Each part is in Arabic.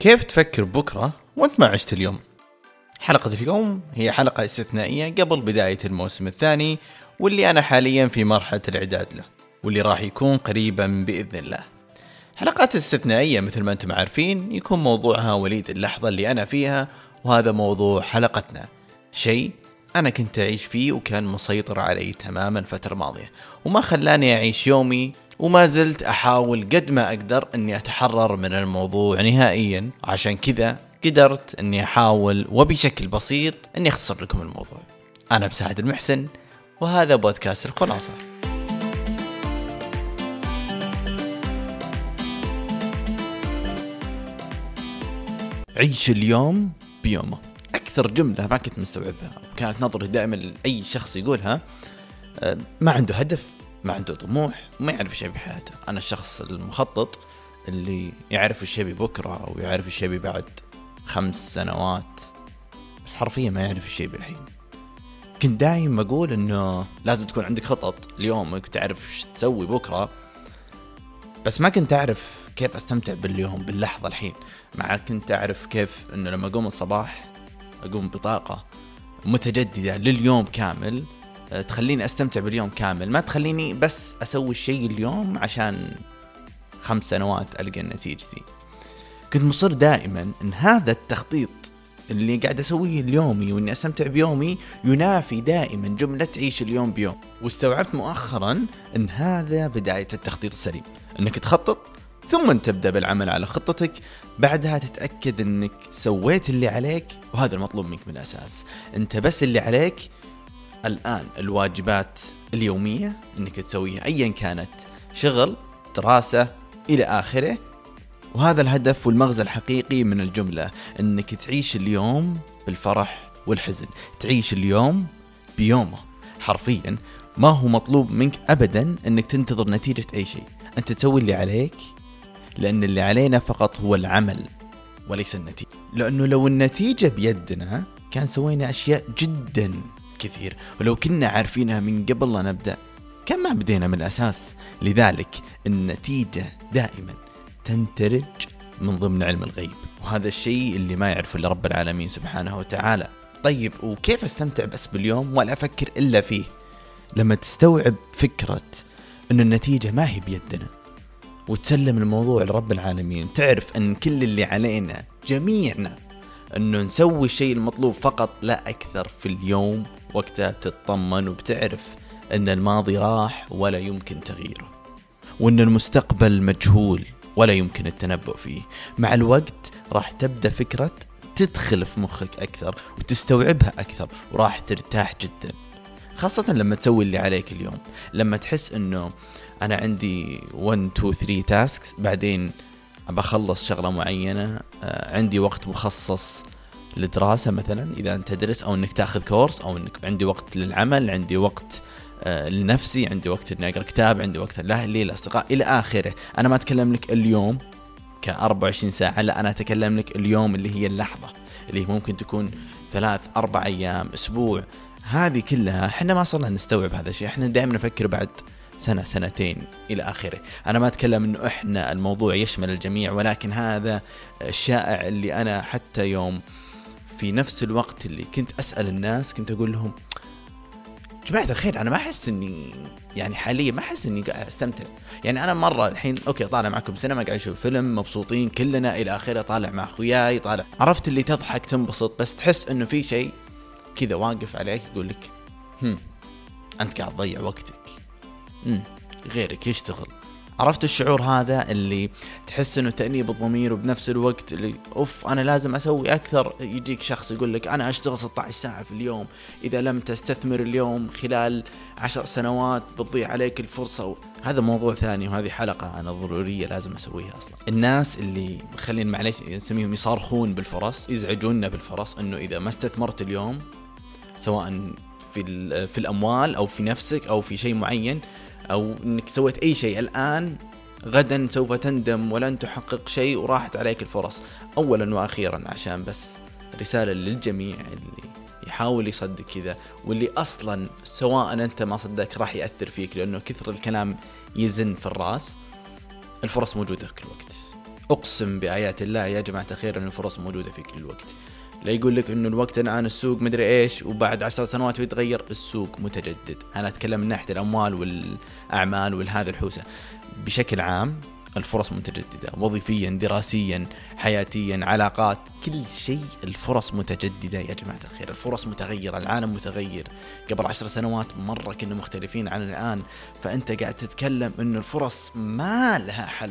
كيف تفكر بكرة وانت ما عشت اليوم؟ حلقة اليوم هي حلقة استثنائية قبل بداية الموسم الثاني واللي أنا حاليا في مرحلة الإعداد له واللي راح يكون قريبا بإذن الله حلقات استثنائية مثل ما أنتم عارفين يكون موضوعها وليد اللحظة اللي أنا فيها وهذا موضوع حلقتنا شيء أنا كنت أعيش فيه وكان مسيطر علي تماما الفترة الماضية وما خلاني أعيش يومي وما زلت أحاول قد ما أقدر أني أتحرر من الموضوع نهائيا. عشان كذا قدرت أني أحاول وبشكل بسيط أني أختصر لكم الموضوع. أنا بسعد المحسن وهذا بودكاست الخلاصة. عيش اليوم بيومه. أكثر جملة ما كنت مستوعبها. كانت نظري دائما لأي شخص يقولها. أه، ما عنده هدف. ما عنده طموح ما يعرف إيش يبي بحياته. أنا الشخص المخطط اللي يعرف إيش يبي بكرة ويعرف إيش يبي بعد خمس سنوات بس حرفيا ما يعرف إيش يبي الحين. كنت دايم أقول إنه لازم تكون عندك خطط ليومك وتعرف إيش تسوي بكرة بس ما كنت أعرف كيف أستمتع باليوم باللحظة الحين. مع كنت أعرف كيف إنه لما أقوم الصباح أقوم بطاقة متجددة لليوم كامل تخليني أستمتع باليوم كامل. ما تخليني بس أسوي الشيء اليوم عشان خمس سنوات ألقى نتيجتي. كنت مصر دائما إن هذا التخطيط اللي قاعد أسويه اليومي وإني أستمتع بيومي ينافي دائما جملة عيش اليوم بيوم. واستوعبت مؤخرا إن هذا بداية التخطيط السليم. إنك تخطط ثم تبدأ بالعمل على خطتك. بعدها تتأكد إنك سويت اللي عليك وهذا المطلوب منك من الأساس. أنت بس اللي عليك الآن الواجبات اليومية إنك تسويها ايا كانت شغل دراسة إلى آخره. وهذا الهدف والمغزى الحقيقي من الجملة إنك تعيش اليوم بالفرح والحزن. تعيش اليوم بيومه. حرفيا ما هو مطلوب منك ابدا إنك تنتظر نتيجة أي شيء. أنت تسوي اللي عليك لأن اللي علينا فقط هو العمل وليس النتيجة. لأنه لو النتيجة بيدنا كان سوينا أشياء جدا. كثير ولو كنا عارفينها من قبل لا نبدأ كان ما بدينا من الأساس. لذلك النتيجة دائما تنترج من ضمن علم الغيب. وهذا الشيء اللي ما يعرفه إلا رب العالمين سبحانه وتعالى. طيب وكيف أستمتع بس باليوم ولا أفكر إلا فيه؟ لما تستوعب فكرة إن النتيجة ما هي بيدنا وتسلم الموضوع لرب العالمين تعرف أن كل اللي علينا جميعنا انه نسوي الشيء المطلوب فقط لا أكثر في اليوم وقتها بتطمن وبتعرف إن الماضي راح ولا يمكن تغييره وإن المستقبل مجهول ولا يمكن التنبؤ فيه. مع الوقت راح تبدأ فكرة تدخل في مخك أكثر وتستوعبها أكثر وراح ترتاح جدا خاصة لما تسوي اللي عليك اليوم. لما تحس إنه أنا عندي 1 2 3 تاسكس بعدين بخلص شغلة معينة آه، عندي وقت مخصص للدراسة مثلا إذا أنت تدرس أو أنك تاخذ كورس أو أنك عندي وقت للعمل عندي وقت آه، لنفسي عندي وقت إني أقرأ كتاب عندي وقت لأهلي الاصدقاء إلى آخره. أنا ما أتكلم لك اليوم ك 24 ساعة لا أنا أتكلم لك اليوم اللي هي اللحظة اللي ممكن تكون ثلاث أربع أيام أسبوع. هذه كلها إحنا ما صرنا نستوعب هذا الشيء إحنا دائما نفكر بعد سنة سنتين إلى آخره. أنا ما أتكلم أنه إحنا الموضوع يشمل الجميع ولكن هذا الشائع اللي أنا حتى يوم في نفس الوقت اللي كنت أسأل الناس كنت أقول لهم جماعة الخير أنا ما أحس إني يعني حاليا ما أحس إني قاعد أستمتع. يعني أنا مرة الحين أوكي طالع معكم سينما قاعد أشوف فيلم مبسوطين كلنا إلى آخره طالع مع أخوياي طالع. عرفت اللي تضحك تنبسط بس تحس إنه في شيء كذا واقف عليك يقول لك هم أنت قاعد تضيع وقتك. غيرك يشتغل. عرفت الشعور هذا اللي تحس إنه تأنيب الضمير وبنفس الوقت اللي أوف أنا لازم أسوي أكثر. يجيك شخص يقول لك أنا أشتغل 16 ساعة في اليوم. إذا لم تستثمر اليوم خلال عشر سنوات بتضيع عليك الفرصة. هذا موضوع ثاني وهذه حلقة أنا ضرورية لازم أسويها أصلا. الناس اللي خلينا معليش نسميهم يصارخون بالفرص يزعجوننا بالفرص إنه إذا ما استثمرت اليوم سواء في في الأموال أو في نفسك أو في شيء معين أو إنك سويت أي شيء. الآن غدا سوف تندم ولن تحقق شيء وراحت عليك الفرص. اولا وأخيرا عشان بس رسالة للجميع اللي يحاول يصدق كذا واللي أصلا سواء أنت ما صدقك راح يأثر فيك لأنه كثر الكلام يزن في الرأس. الفرص موجودة في كل وقت. أقسم بآيات الله يا جماعة الخير إن الفرص موجودة في كل الوقت لا يقول لك إنه الوقت الان السوق مدري إيش وبعد عشر سنوات بيتغير السوق متجدد. أنا أتكلم من ناحية الأموال والأعمال والهذا الحوسة. بشكل عام الفرص متجددة وظيفيا دراسيا حياتيا علاقات كل شيء الفرص متجددة يا جماعة الخير. الفرص متغيرة العالم متغير. قبل عشر سنوات مرة كنا مختلفين عن الآن فأنت قاعد تتكلم أن الفرص ما لها حل.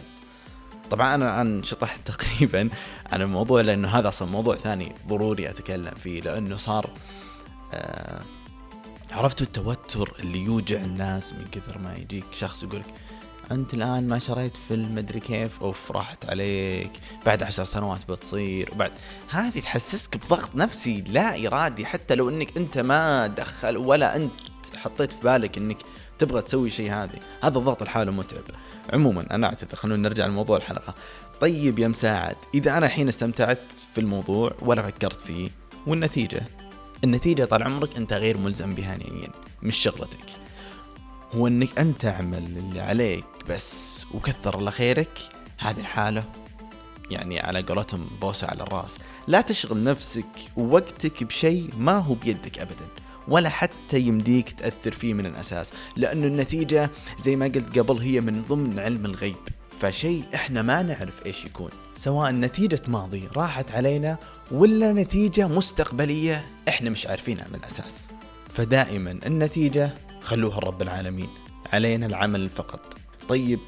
طبعا أنا الآن شطحت تقريبا عن الموضوع لأنه هذا أصلا موضوع ثاني ضروري أتكلم فيه لأنه صار آه عرفتوا التوتر اللي يوجع الناس من كثر ما يجيك شخص يقولك أنت الآن ما شريت في المدري كيف. أوف راحت عليك. بعد عشر سنوات بتصير وبعد هذه تحسسك بضغط نفسي لا إرادي حتى لو إنك أنت ما دخل ولا أنت حطيت في بالك إنك تبغى تسوي شيء هذه. هذا الضغط الحاله متعب. عموما أنا اعتذر خلونا نرجع لموضوع الحلقة. طيب يا مساعد إذا أنا الحين استمتعت في الموضوع ولا فكرت فيه والنتيجة؟ النتيجة طال عمرك أنت غير ملزم بها نهائيا مش شغلتك. هو إنك أنت تعمل اللي عليك بس وكثر الله خيرك هذه الحالة يعني على قولتهم بوسة على الرأس. لا تشغل نفسك ووقتك بشيء ما هو بيدك ابدا. ولا حتى يمديك تأثر فيه من الأساس لأنه النتيجة زي ما قلت قبل هي من ضمن علم الغيب. فشيء إحنا ما نعرف إيش يكون سواء نتيجة ماضي راحت علينا ولا نتيجة مستقبلية إحنا مش عارفينها من الأساس. فدائما النتيجة خلوها رب العالمين علينا العمل فقط. طيب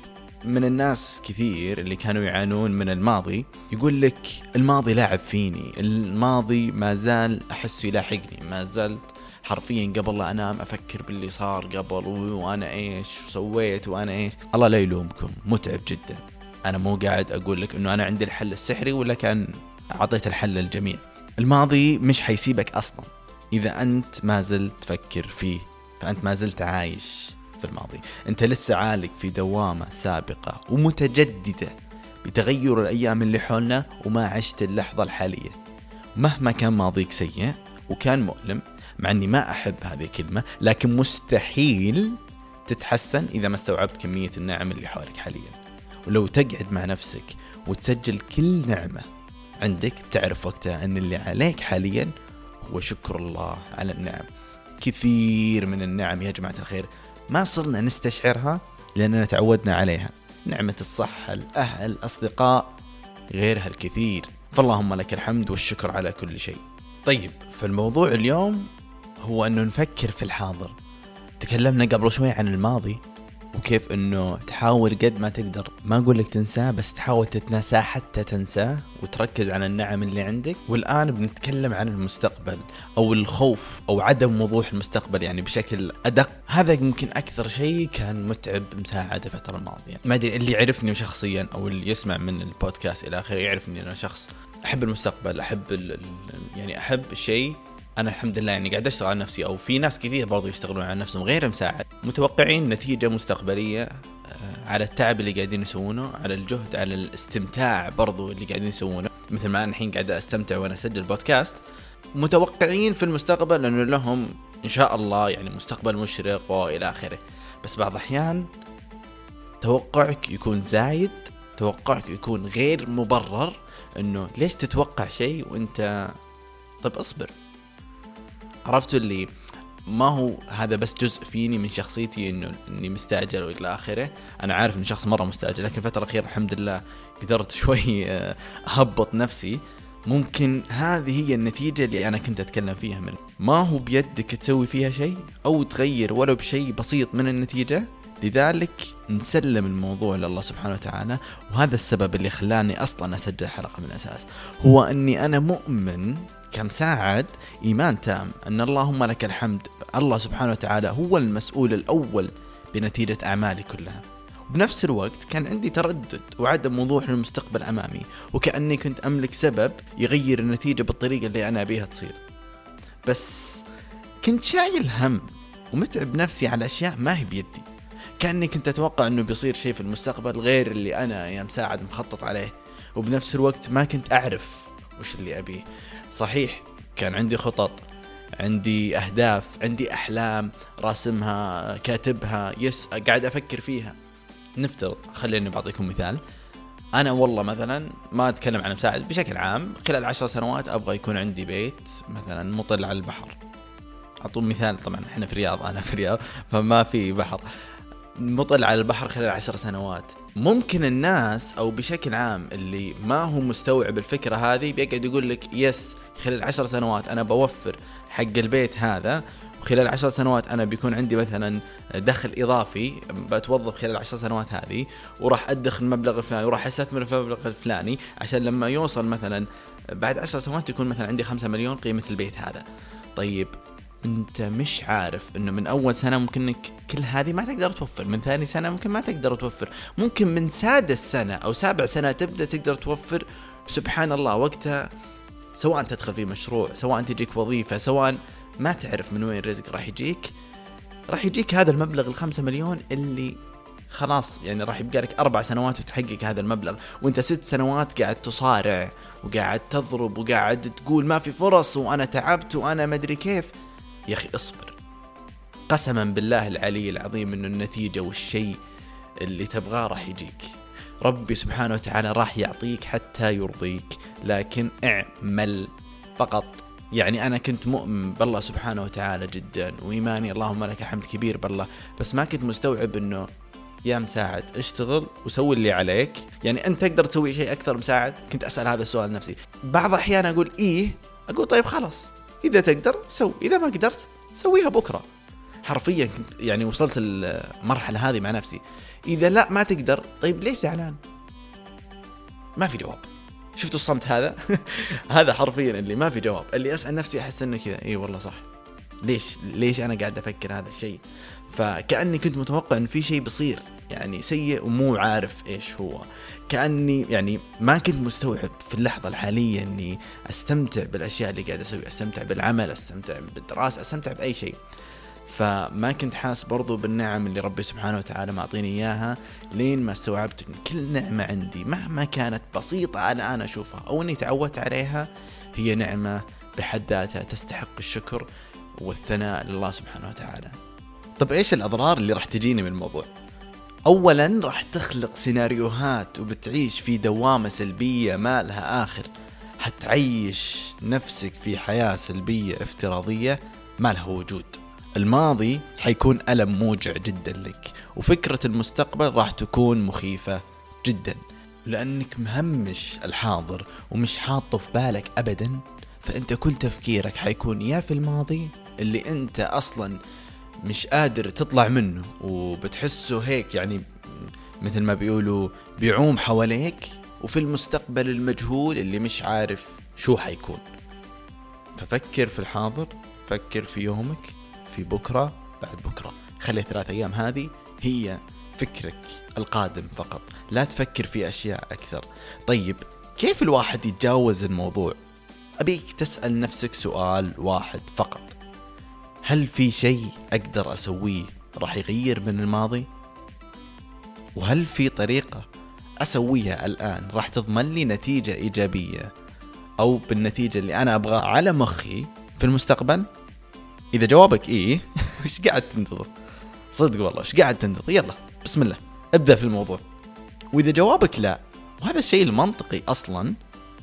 من الناس كثير اللي كانوا يعانون من الماضي يقول لك الماضي لاعب فيني الماضي ما زال أحس يلاحقني ما زلت حرفيا قبل لا أنام أفكر باللي صار قبل وأنا إيش سويت وأنا إيش. الله لا يلومكم متعب جدا. أنا مو قاعد أقول لك إنه أنا عندي الحل السحري ولا كان أعطيت الحل للجميع. الماضي مش حيسيبك أصلا. إذا أنت ما زلت تفكر فيه فأنت ما زلت عايش في الماضي. أنت لسه عالق في دوامة سابقة ومتجددة بتغير الأيام اللي حولنا وما عشت اللحظة الحالية. مهما كان ماضيك سيء وكان مؤلم مع أني ما أحب هذه الكلمة لكن مستحيل تتحسن إذا ما استوعبت كمية النعم اللي حولك حاليا. ولو تقعد مع نفسك وتسجل كل نعمة عندك بتعرف وقتها أن اللي عليك حاليا هو شكر الله على النعم. كثير من النعم يا جماعة الخير ما صرنا نستشعرها لأننا تعودنا عليها. نعمة الصحة الأهل الأصدقاء غيرها الكثير. فاللهم لك الحمد والشكر على كل شيء. طيب فالموضوع اليوم هو أنه نفكر في الحاضر. تكلمنا قبل شوي عن الماضي وكيف إنه تحاول قد ما تقدر. ما أقول لك تنساه بس تحاول تتناساه حتى تنساه وتركز على النعم اللي عندك. والآن بنتكلم عن المستقبل أو الخوف أو عدم وضوح المستقبل يعني بشكل أدق. هذا يمكن أكثر شيء كان متعب مساعدة الفترة الماضية. ما أدري اللي يعرفني شخصيا أو اللي يسمع من البودكاست إلى آخره يعرف اني أنا شخص أحب المستقبل أحب يعني أحب الشيء أنا الحمد لله يعني قاعد أشتغل على نفسي أو في ناس كثير برضو يشتغلون على نفسهم غير مساعد. متوقعين نتيجة مستقبلية آه، على التعب اللي قاعدين يسوونه على الجهد على الاستمتاع برضو اللي قاعدين يسوونه. مثل ما أنا الحين قاعد أستمتع وأنا أسجل بودكاست. متوقعين في المستقبل أنه لهم إن شاء الله يعني مستقبل مشرق وإلى آخره. بس بعض الأحيان توقعك يكون زايد توقعك يكون غير مبرر إنه ليش تتوقع شيء وأنت طب اصبر. عرفتوا اللي ما هو هذا بس جزء فيني من شخصيتي إنه إني مستعجل وإلى آخره، أنا عارف اني شخص مرة مستعجل لكن الفترة الأخيرة الحمد لله قدرت شوي آه، أهبط نفسي. ممكن هذه هي النتيجة اللي أنا كنت أتكلم فيها من ما هو بيدك تسوي فيها شيء أو تغير ولو بشيء بسيط من النتيجة؟ لذلك نسلم الموضوع لله سبحانه وتعالى وهذا السبب اللي خلاني أصلا أسجل حلقة من الأساس. هو أني أنا مؤمن كمساعد إيمان تام أن اللهم لك الحمد الله سبحانه وتعالى هو المسؤول الأول بنتيجة أعمالي كلها. وبنفس الوقت كان عندي تردد وعدم وضوح للمستقبل أمامي وكأني كنت أملك سبب يغير النتيجة بالطريقة اللي أنا أبيها تصير. بس كنت شايل هم ومتعب نفسي على أشياء ما هي بيدي. كأني كنت أتوقع أنه بيصير شيء في المستقبل غير اللي أنا يا مساعد مخطط عليه. وبنفس الوقت ما كنت أعرف وش اللي أبيه. صحيح كان عندي خطط عندي أهداف عندي أحلام راسمها كاتبها يس قاعد أفكر فيها. نفترض خليني بعطيكم مثال. أنا والله مثلا ما أتكلم عن مساعد بشكل عام. خلال عشر سنوات أبغى يكون عندي بيت مثلا مطل على البحر. اعطوا مثال طبعا إحنا في الرياض أنا في الرياض فما في بحر. مطل على البحر خلال عشر سنوات. ممكن الناس أو بشكل عام اللي ما هو مستوعب الفكرة هذه بيقعد يقول لك يس خلال عشر سنوات أنا بوفر حق البيت هذا وخلال عشر سنوات أنا بيكون عندي مثلا دخل إضافي بتوظف خلال العشر سنوات هذه وراح أدخل المبلغ الفلاني وراح أستثمر في المبلغ الفلاني عشان لما يوصل مثلا بعد عشر سنوات يكون مثلا عندي خمسة مليون قيمة البيت هذا. طيب انت مش عارف انه من اول سنة ممكن انك كل هذه ما تقدر توفر من ثاني سنة ممكن ما تقدر توفر ممكن من سادس سنة أو سابع سنة تبدأ تقدر توفر سبحان الله وقتها سواء تدخل في مشروع سواء تجيك وظيفة سواء ما تعرف من وين الرزق راح يجيك راح يجيك هذا المبلغ الخمسة مليون اللي خلاص يعني راح يبقى لك أربع سنوات وتحقق هذا المبلغ وانت ست سنوات قاعد تصارع وقاعد تضرب وقاعد تقول ما في فرص وأنا تعبت وأنا مدري كيف. يا أخي اصبر. قسما بالله العلي العظيم إنه النتيجة والشيء اللي تبغاه راح يجيك. ربي سبحانه وتعالى راح يعطيك حتى يرضيك لكن اعمل فقط. يعني أنا كنت مؤمن بالله سبحانه وتعالى جدا وإيماني اللهم لك الحمد كبير بالله بس ما كنت مستوعب إنه يا مساعد اشتغل وسوي اللي عليك. يعني أنت تقدر تسوي شيء أكثر مساعد؟ كنت أسأل هذا السؤال نفسي بعض الأحيان أقول إيه؟ أقول طيب خلاص. إذا تقدر سوي إذا ما قدرت سويها بكرة. حرفيا كنت يعني وصلت المرحلة هذه مع نفسي. إذا لا ما تقدر طيب ليش زعلان؟ ما في جواب. شفتوا الصمت هذا؟ هذا حرفيا اللي ما في جواب. اللي أسأل نفسي أحس إنه كذا. إي والله صح. ليش؟ ليش أنا قاعد أفكر هذا الشيء؟ فكأني كنت متوقع إن في شيء بيصير يعني سيء ومو عارف إيش هو. كأني يعني ما كنت مستوعب في اللحظة الحالية إني أستمتع بالأشياء اللي قاعد أسوي أستمتع بالعمل أستمتع بالدراسة أستمتع بأي شيء. فما كنت حاس برضو بالنعم اللي ربي سبحانه وتعالى معطيني إياها لين ما استوعبت إن كل نعمة عندي مهما كانت بسيطة أنا أنا أشوفها أو إني تعودت عليها هي نعمة بحد ذاتها تستحق الشكر والثناء لله سبحانه وتعالى. طب إيش الأضرار اللي راح تجيني من الموضوع؟ اولا راح تخلق سيناريوهات وبتعيش في دوامة سلبية ما لها آخر. حتعيش نفسك في حياة سلبية افتراضية ما لها وجود. الماضي حيكون ألم موجع جدا لك وفكرة المستقبل راح تكون مخيفة جدا. لأنك مهمش الحاضر ومش حاطه في بالك أبدا فأنت كل تفكيرك حيكون يا في الماضي اللي أنت أصلا مش قادر تطلع منه وبتحسه هيك يعني مثل ما بيقولوا بيعوم حواليك وفي المستقبل المجهول اللي مش عارف شو حيكون. ففكر في الحاضر فكر في يومك في بكرة بعد بكرة. خلي الثلاث أيام هذه هي فكرك القادم فقط. لا تفكر في أشياء أكثر. طيب كيف الواحد يتجاوز الموضوع؟ أبيك تسأل نفسك سؤال واحد فقط. هل في شيء أقدر أسويه راح يغير من الماضي؟ وهل في طريقة أسويها الآن راح تضمن لي نتيجة إيجابية أو بالنتيجة اللي أنا أبغاها على مخي في المستقبل؟ إذا جوابك إيه إيش قاعد تنتظر؟ صدق والله إيش قاعد تنتظر؟ يلا بسم الله ابدأ في الموضوع وإذا جوابك لا وهذا الشيء المنطقي أصلا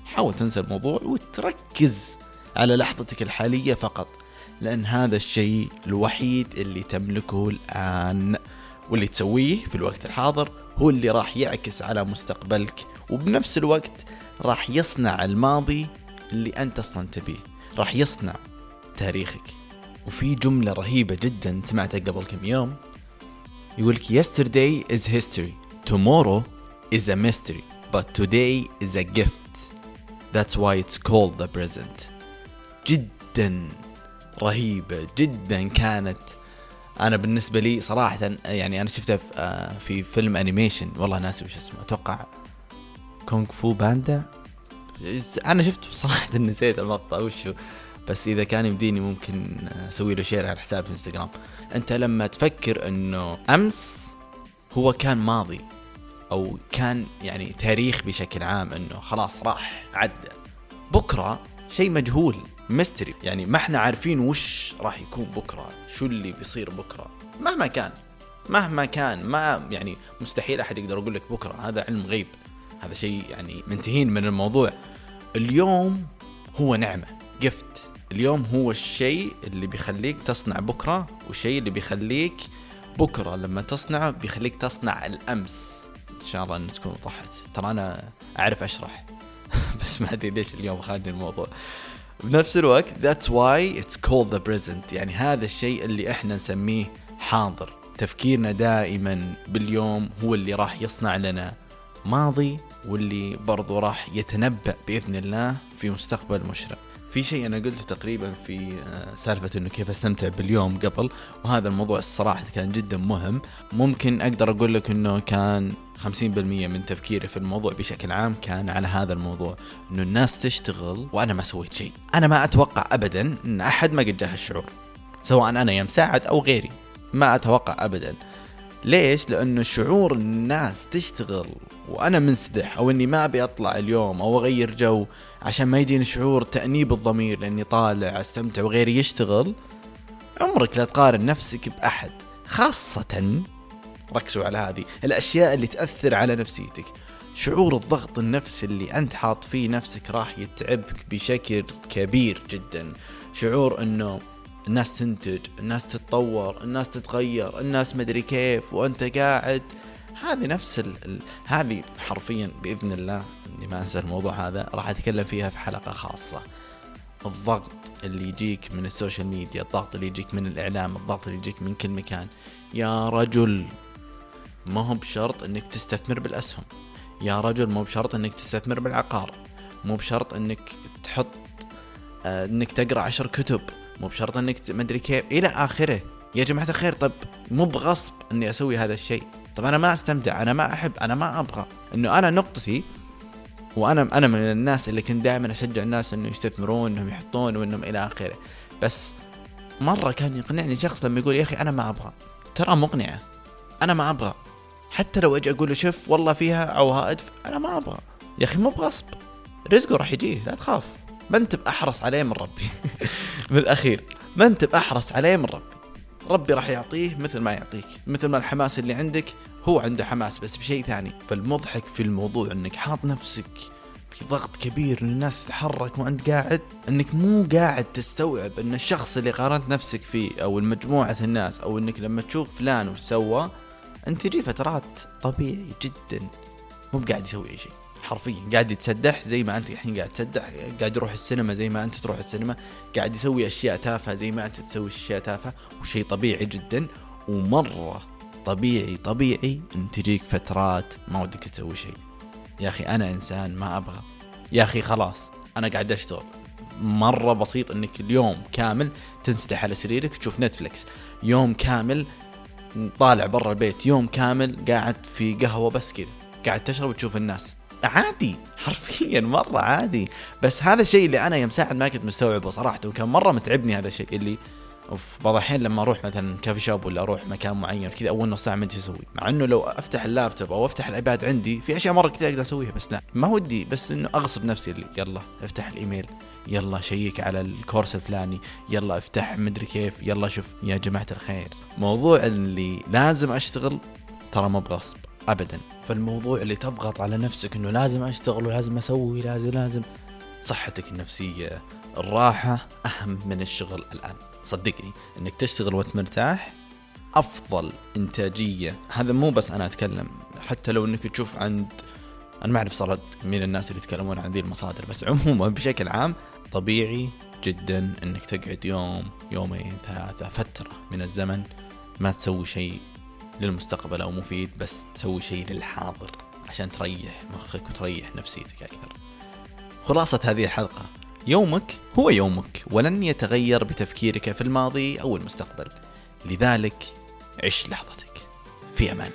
حاول تنسى الموضوع وتركز على لحظتك الحالية فقط لأن هذا الشيء الوحيد اللي تملكه الآن. واللي تسويه في الوقت الحاضر هو اللي راح يعكس على مستقبلك وبنفس الوقت راح يصنع الماضي اللي أنت أصلا تبيه راح يصنع تاريخك. وفي جملة رهيبة جدا سمعتها قبل كم يوم يقولك yesterday is history. Tomorrow is a mystery. But today is a gift. That's why it's called the present. جدا. رهيبة جدا كانت. أنا بالنسبة لي صراحة يعني أنا شفتها في, في فيلم انيميشن والله ناسي وش اسمه أتوقع Kung Fu Panda أنا شفته صراحة نسيت المقطع وشو بس إذا كان يمديني ممكن أسوي له share على حساب في انستغرام أنت لما تفكر إنه أمس هو كان ماضي أو كان يعني تاريخ بشكل عام إنه خلاص راح عدى بكرة شيء مجهول. Mystery يعني ما إحنا عارفين وش راح يكون بكرة شو اللي بيصير بكرة. مهما كان مهما كان ما يعني مستحيل أحد يقدر يقول لك بكرة هذا علم غيب. هذا شيء يعني منتهين من الموضوع. اليوم هو نعمة جفت اليوم هو الشيء اللي بيخليك تصنع بكرة والشيء اللي بيخليك بكرة لما تصنعه بيخليك تصنع الأمس. إن شاء الله أن تكون وضحت ترى أنا أعرف أشرح. بس ما أدري ليش اليوم خالدني الموضوع. بنفس الوقت that's why it's called the present. يعني هذا الشيء اللي إحنا نسميه حاضر. تفكيرنا دائما باليوم هو اللي راح يصنع لنا ماضي واللي برضو راح يتنبأ بإذن الله في مستقبل مشرق. في شيء أنا قلته تقريبا في آه، سالفة أنه كيف أستمتع باليوم قبل وهذا الموضوع الصراحة كان جدا مهم. ممكن أقدر أقول لك أنه كان 50% من تفكيري في الموضوع بشكل عام كان على هذا الموضوع إنه الناس تشتغل وأنا ما سويت شيء. أنا ما أتوقع ابدا إن أحد ما قد جاه الشعور سواء أنا يا مساعد أو غيري ما أتوقع ابدا. ليش؟ لأنه شعور الناس تشتغل وأنا منسدح أو إني ما أبي أطلع اليوم أو أغير جو عشان ما يجيني شعور تأنيب الضمير لأني طالع أستمتع وغيري يشتغل. عمرك لا تقارن نفسك بأحد خاصة ركزوا على هذه الأشياء اللي تأثر على نفسيتك. شعور الضغط النفسي اللي أنت حاط فيه نفسك راح يتعبك بشكل كبير جدا. شعور إنه الناس تنتج الناس تتطور الناس تتغير الناس مدري كيف وأنت قاعد. هذه نفس ال... هذه حرفيا بإذن الله إني ما أنسى الموضوع هذا راح أتكلم فيها في حلقة خاصة. الضغط اللي يجيك من السوشيال ميديا الضغط اللي يجيك من الإعلام الضغط اللي يجيك من كل مكان. يا رجل ما هو بشرط إنك تستثمر بالأسهم. يا رجل مو بشرط إنك تستثمر بالعقار. مو بشرط إنك تحط آه إنك تقرأ عشر كتب. مو بشرط انك مدري كيف. إلى آخره. يا جماعة الخير طب مو بغصب إني أسوي هذا الشيء. طب أنا ما أستمتع أنا ما أحب أنا ما أبغى. إنه أنا نقطتي وأنا أنا من الناس اللي كنت دائما أشجع الناس إنه يستثمرون إنهم يحطون وإنهم إلى آخره. بس مرة كان يقنعني شخص لما يقول يا أخي أنا ما أبغى. ترى مقنعة. أنا ما أبغى. حتى لو أجي أقول له شوف والله فيها عوائد أنا ما أبغى. يا أخي مو بغصب. رزقه راح يجيه لا تخاف. ما انت باحرص عليه من ربي؟ بالأخير ما انت باحرص عليه من ربي؟ ربي راح يعطيه مثل ما يعطيك مثل ما الحماس اللي عندك هو عنده حماس بس بشيء ثاني فالمضحك في الموضوع إنك حاط نفسك في ضغط كبير إن الناس تتحرك وأنت قاعد إنك مو قاعد تستوعب إن الشخص اللي قارنت نفسك فيه أو المجموعة الناس أو إنك لما تشوف فلان وش سوى أنت تجي فترات طبيعي جدا مو بقاعد يسوي أي شيء. حرفيا قاعد يتسدح زي ما أنت الحين قاعد تسدح قاعد يروح السينما زي ما أنت تروح السينما قاعد يسوي أشياء تافهة زي ما أنت تسوي أشياء تافهة وشيء طبيعي جدا ومرة طبيعي طبيعي إن تجيك فترات ما ودك تسوي شيء يا أخي أنا إنسان ما أبغى. يا أخي خلاص أنا قاعد أشتغل. مرة بسيط إنك اليوم كامل تنسدح على سريرك تشوف Netflix يوم كامل طالع برا البيت يوم كامل قاعد في قهوة بس كذا قاعد تشرب وتشوف الناس. عادي حرفيا مرة عادي. بس هذا الشيء اللي أنا يوم ساعد ما كنت مستوعبه صراحة وكان مرة متعبني هذا الشيء اللي أوف بعض الأحيان لما أروح مثلا coffee shop ولا أروح مكان معين كذا أول نص ساعة ما أدري أسوي. مع إنه لو أفتح اللابتوب أو أفتح ال iPad عندي في أشياء مرة كثير أقدر أسويها بس لا ما ودي. بس إنه أغصب نفسي اللي يلا أفتح الإيميل يلا شيك على الكورس الفلاني يلا أفتح مدري كيف يلا شوف يا جماعة الخير. موضوع اللي لازم أشتغل ترى مو بغصب. ابدا. فالموضوع اللي تضغط على نفسك إنه لازم أشتغل ولازم أسوي لازم لازم. صحتك النفسية الراحة أهم من الشغل الآن. صدقني إنك تشتغل وأنت مرتاح أفضل إنتاجية. هذا مو بس أنا أتكلم. حتى لو إنك تشوف عند أنا ما أعرف صارت مين الناس اللي يتكلمون عن ذي المصادر بس عموما بشكل عام طبيعي جدا إنك تقعد يوم يومين ثلاثة فترة من الزمن ما تسوي شيء للمستقبل أو مفيد بس تسوي شيء للحاضر عشان تريح مخك وتريح نفسيتك أكثر. خلاصة هذه الحلقة يومك هو يومك ولن يتغير بتفكيرك في الماضي أو المستقبل. لذلك عش لحظتك في أمان.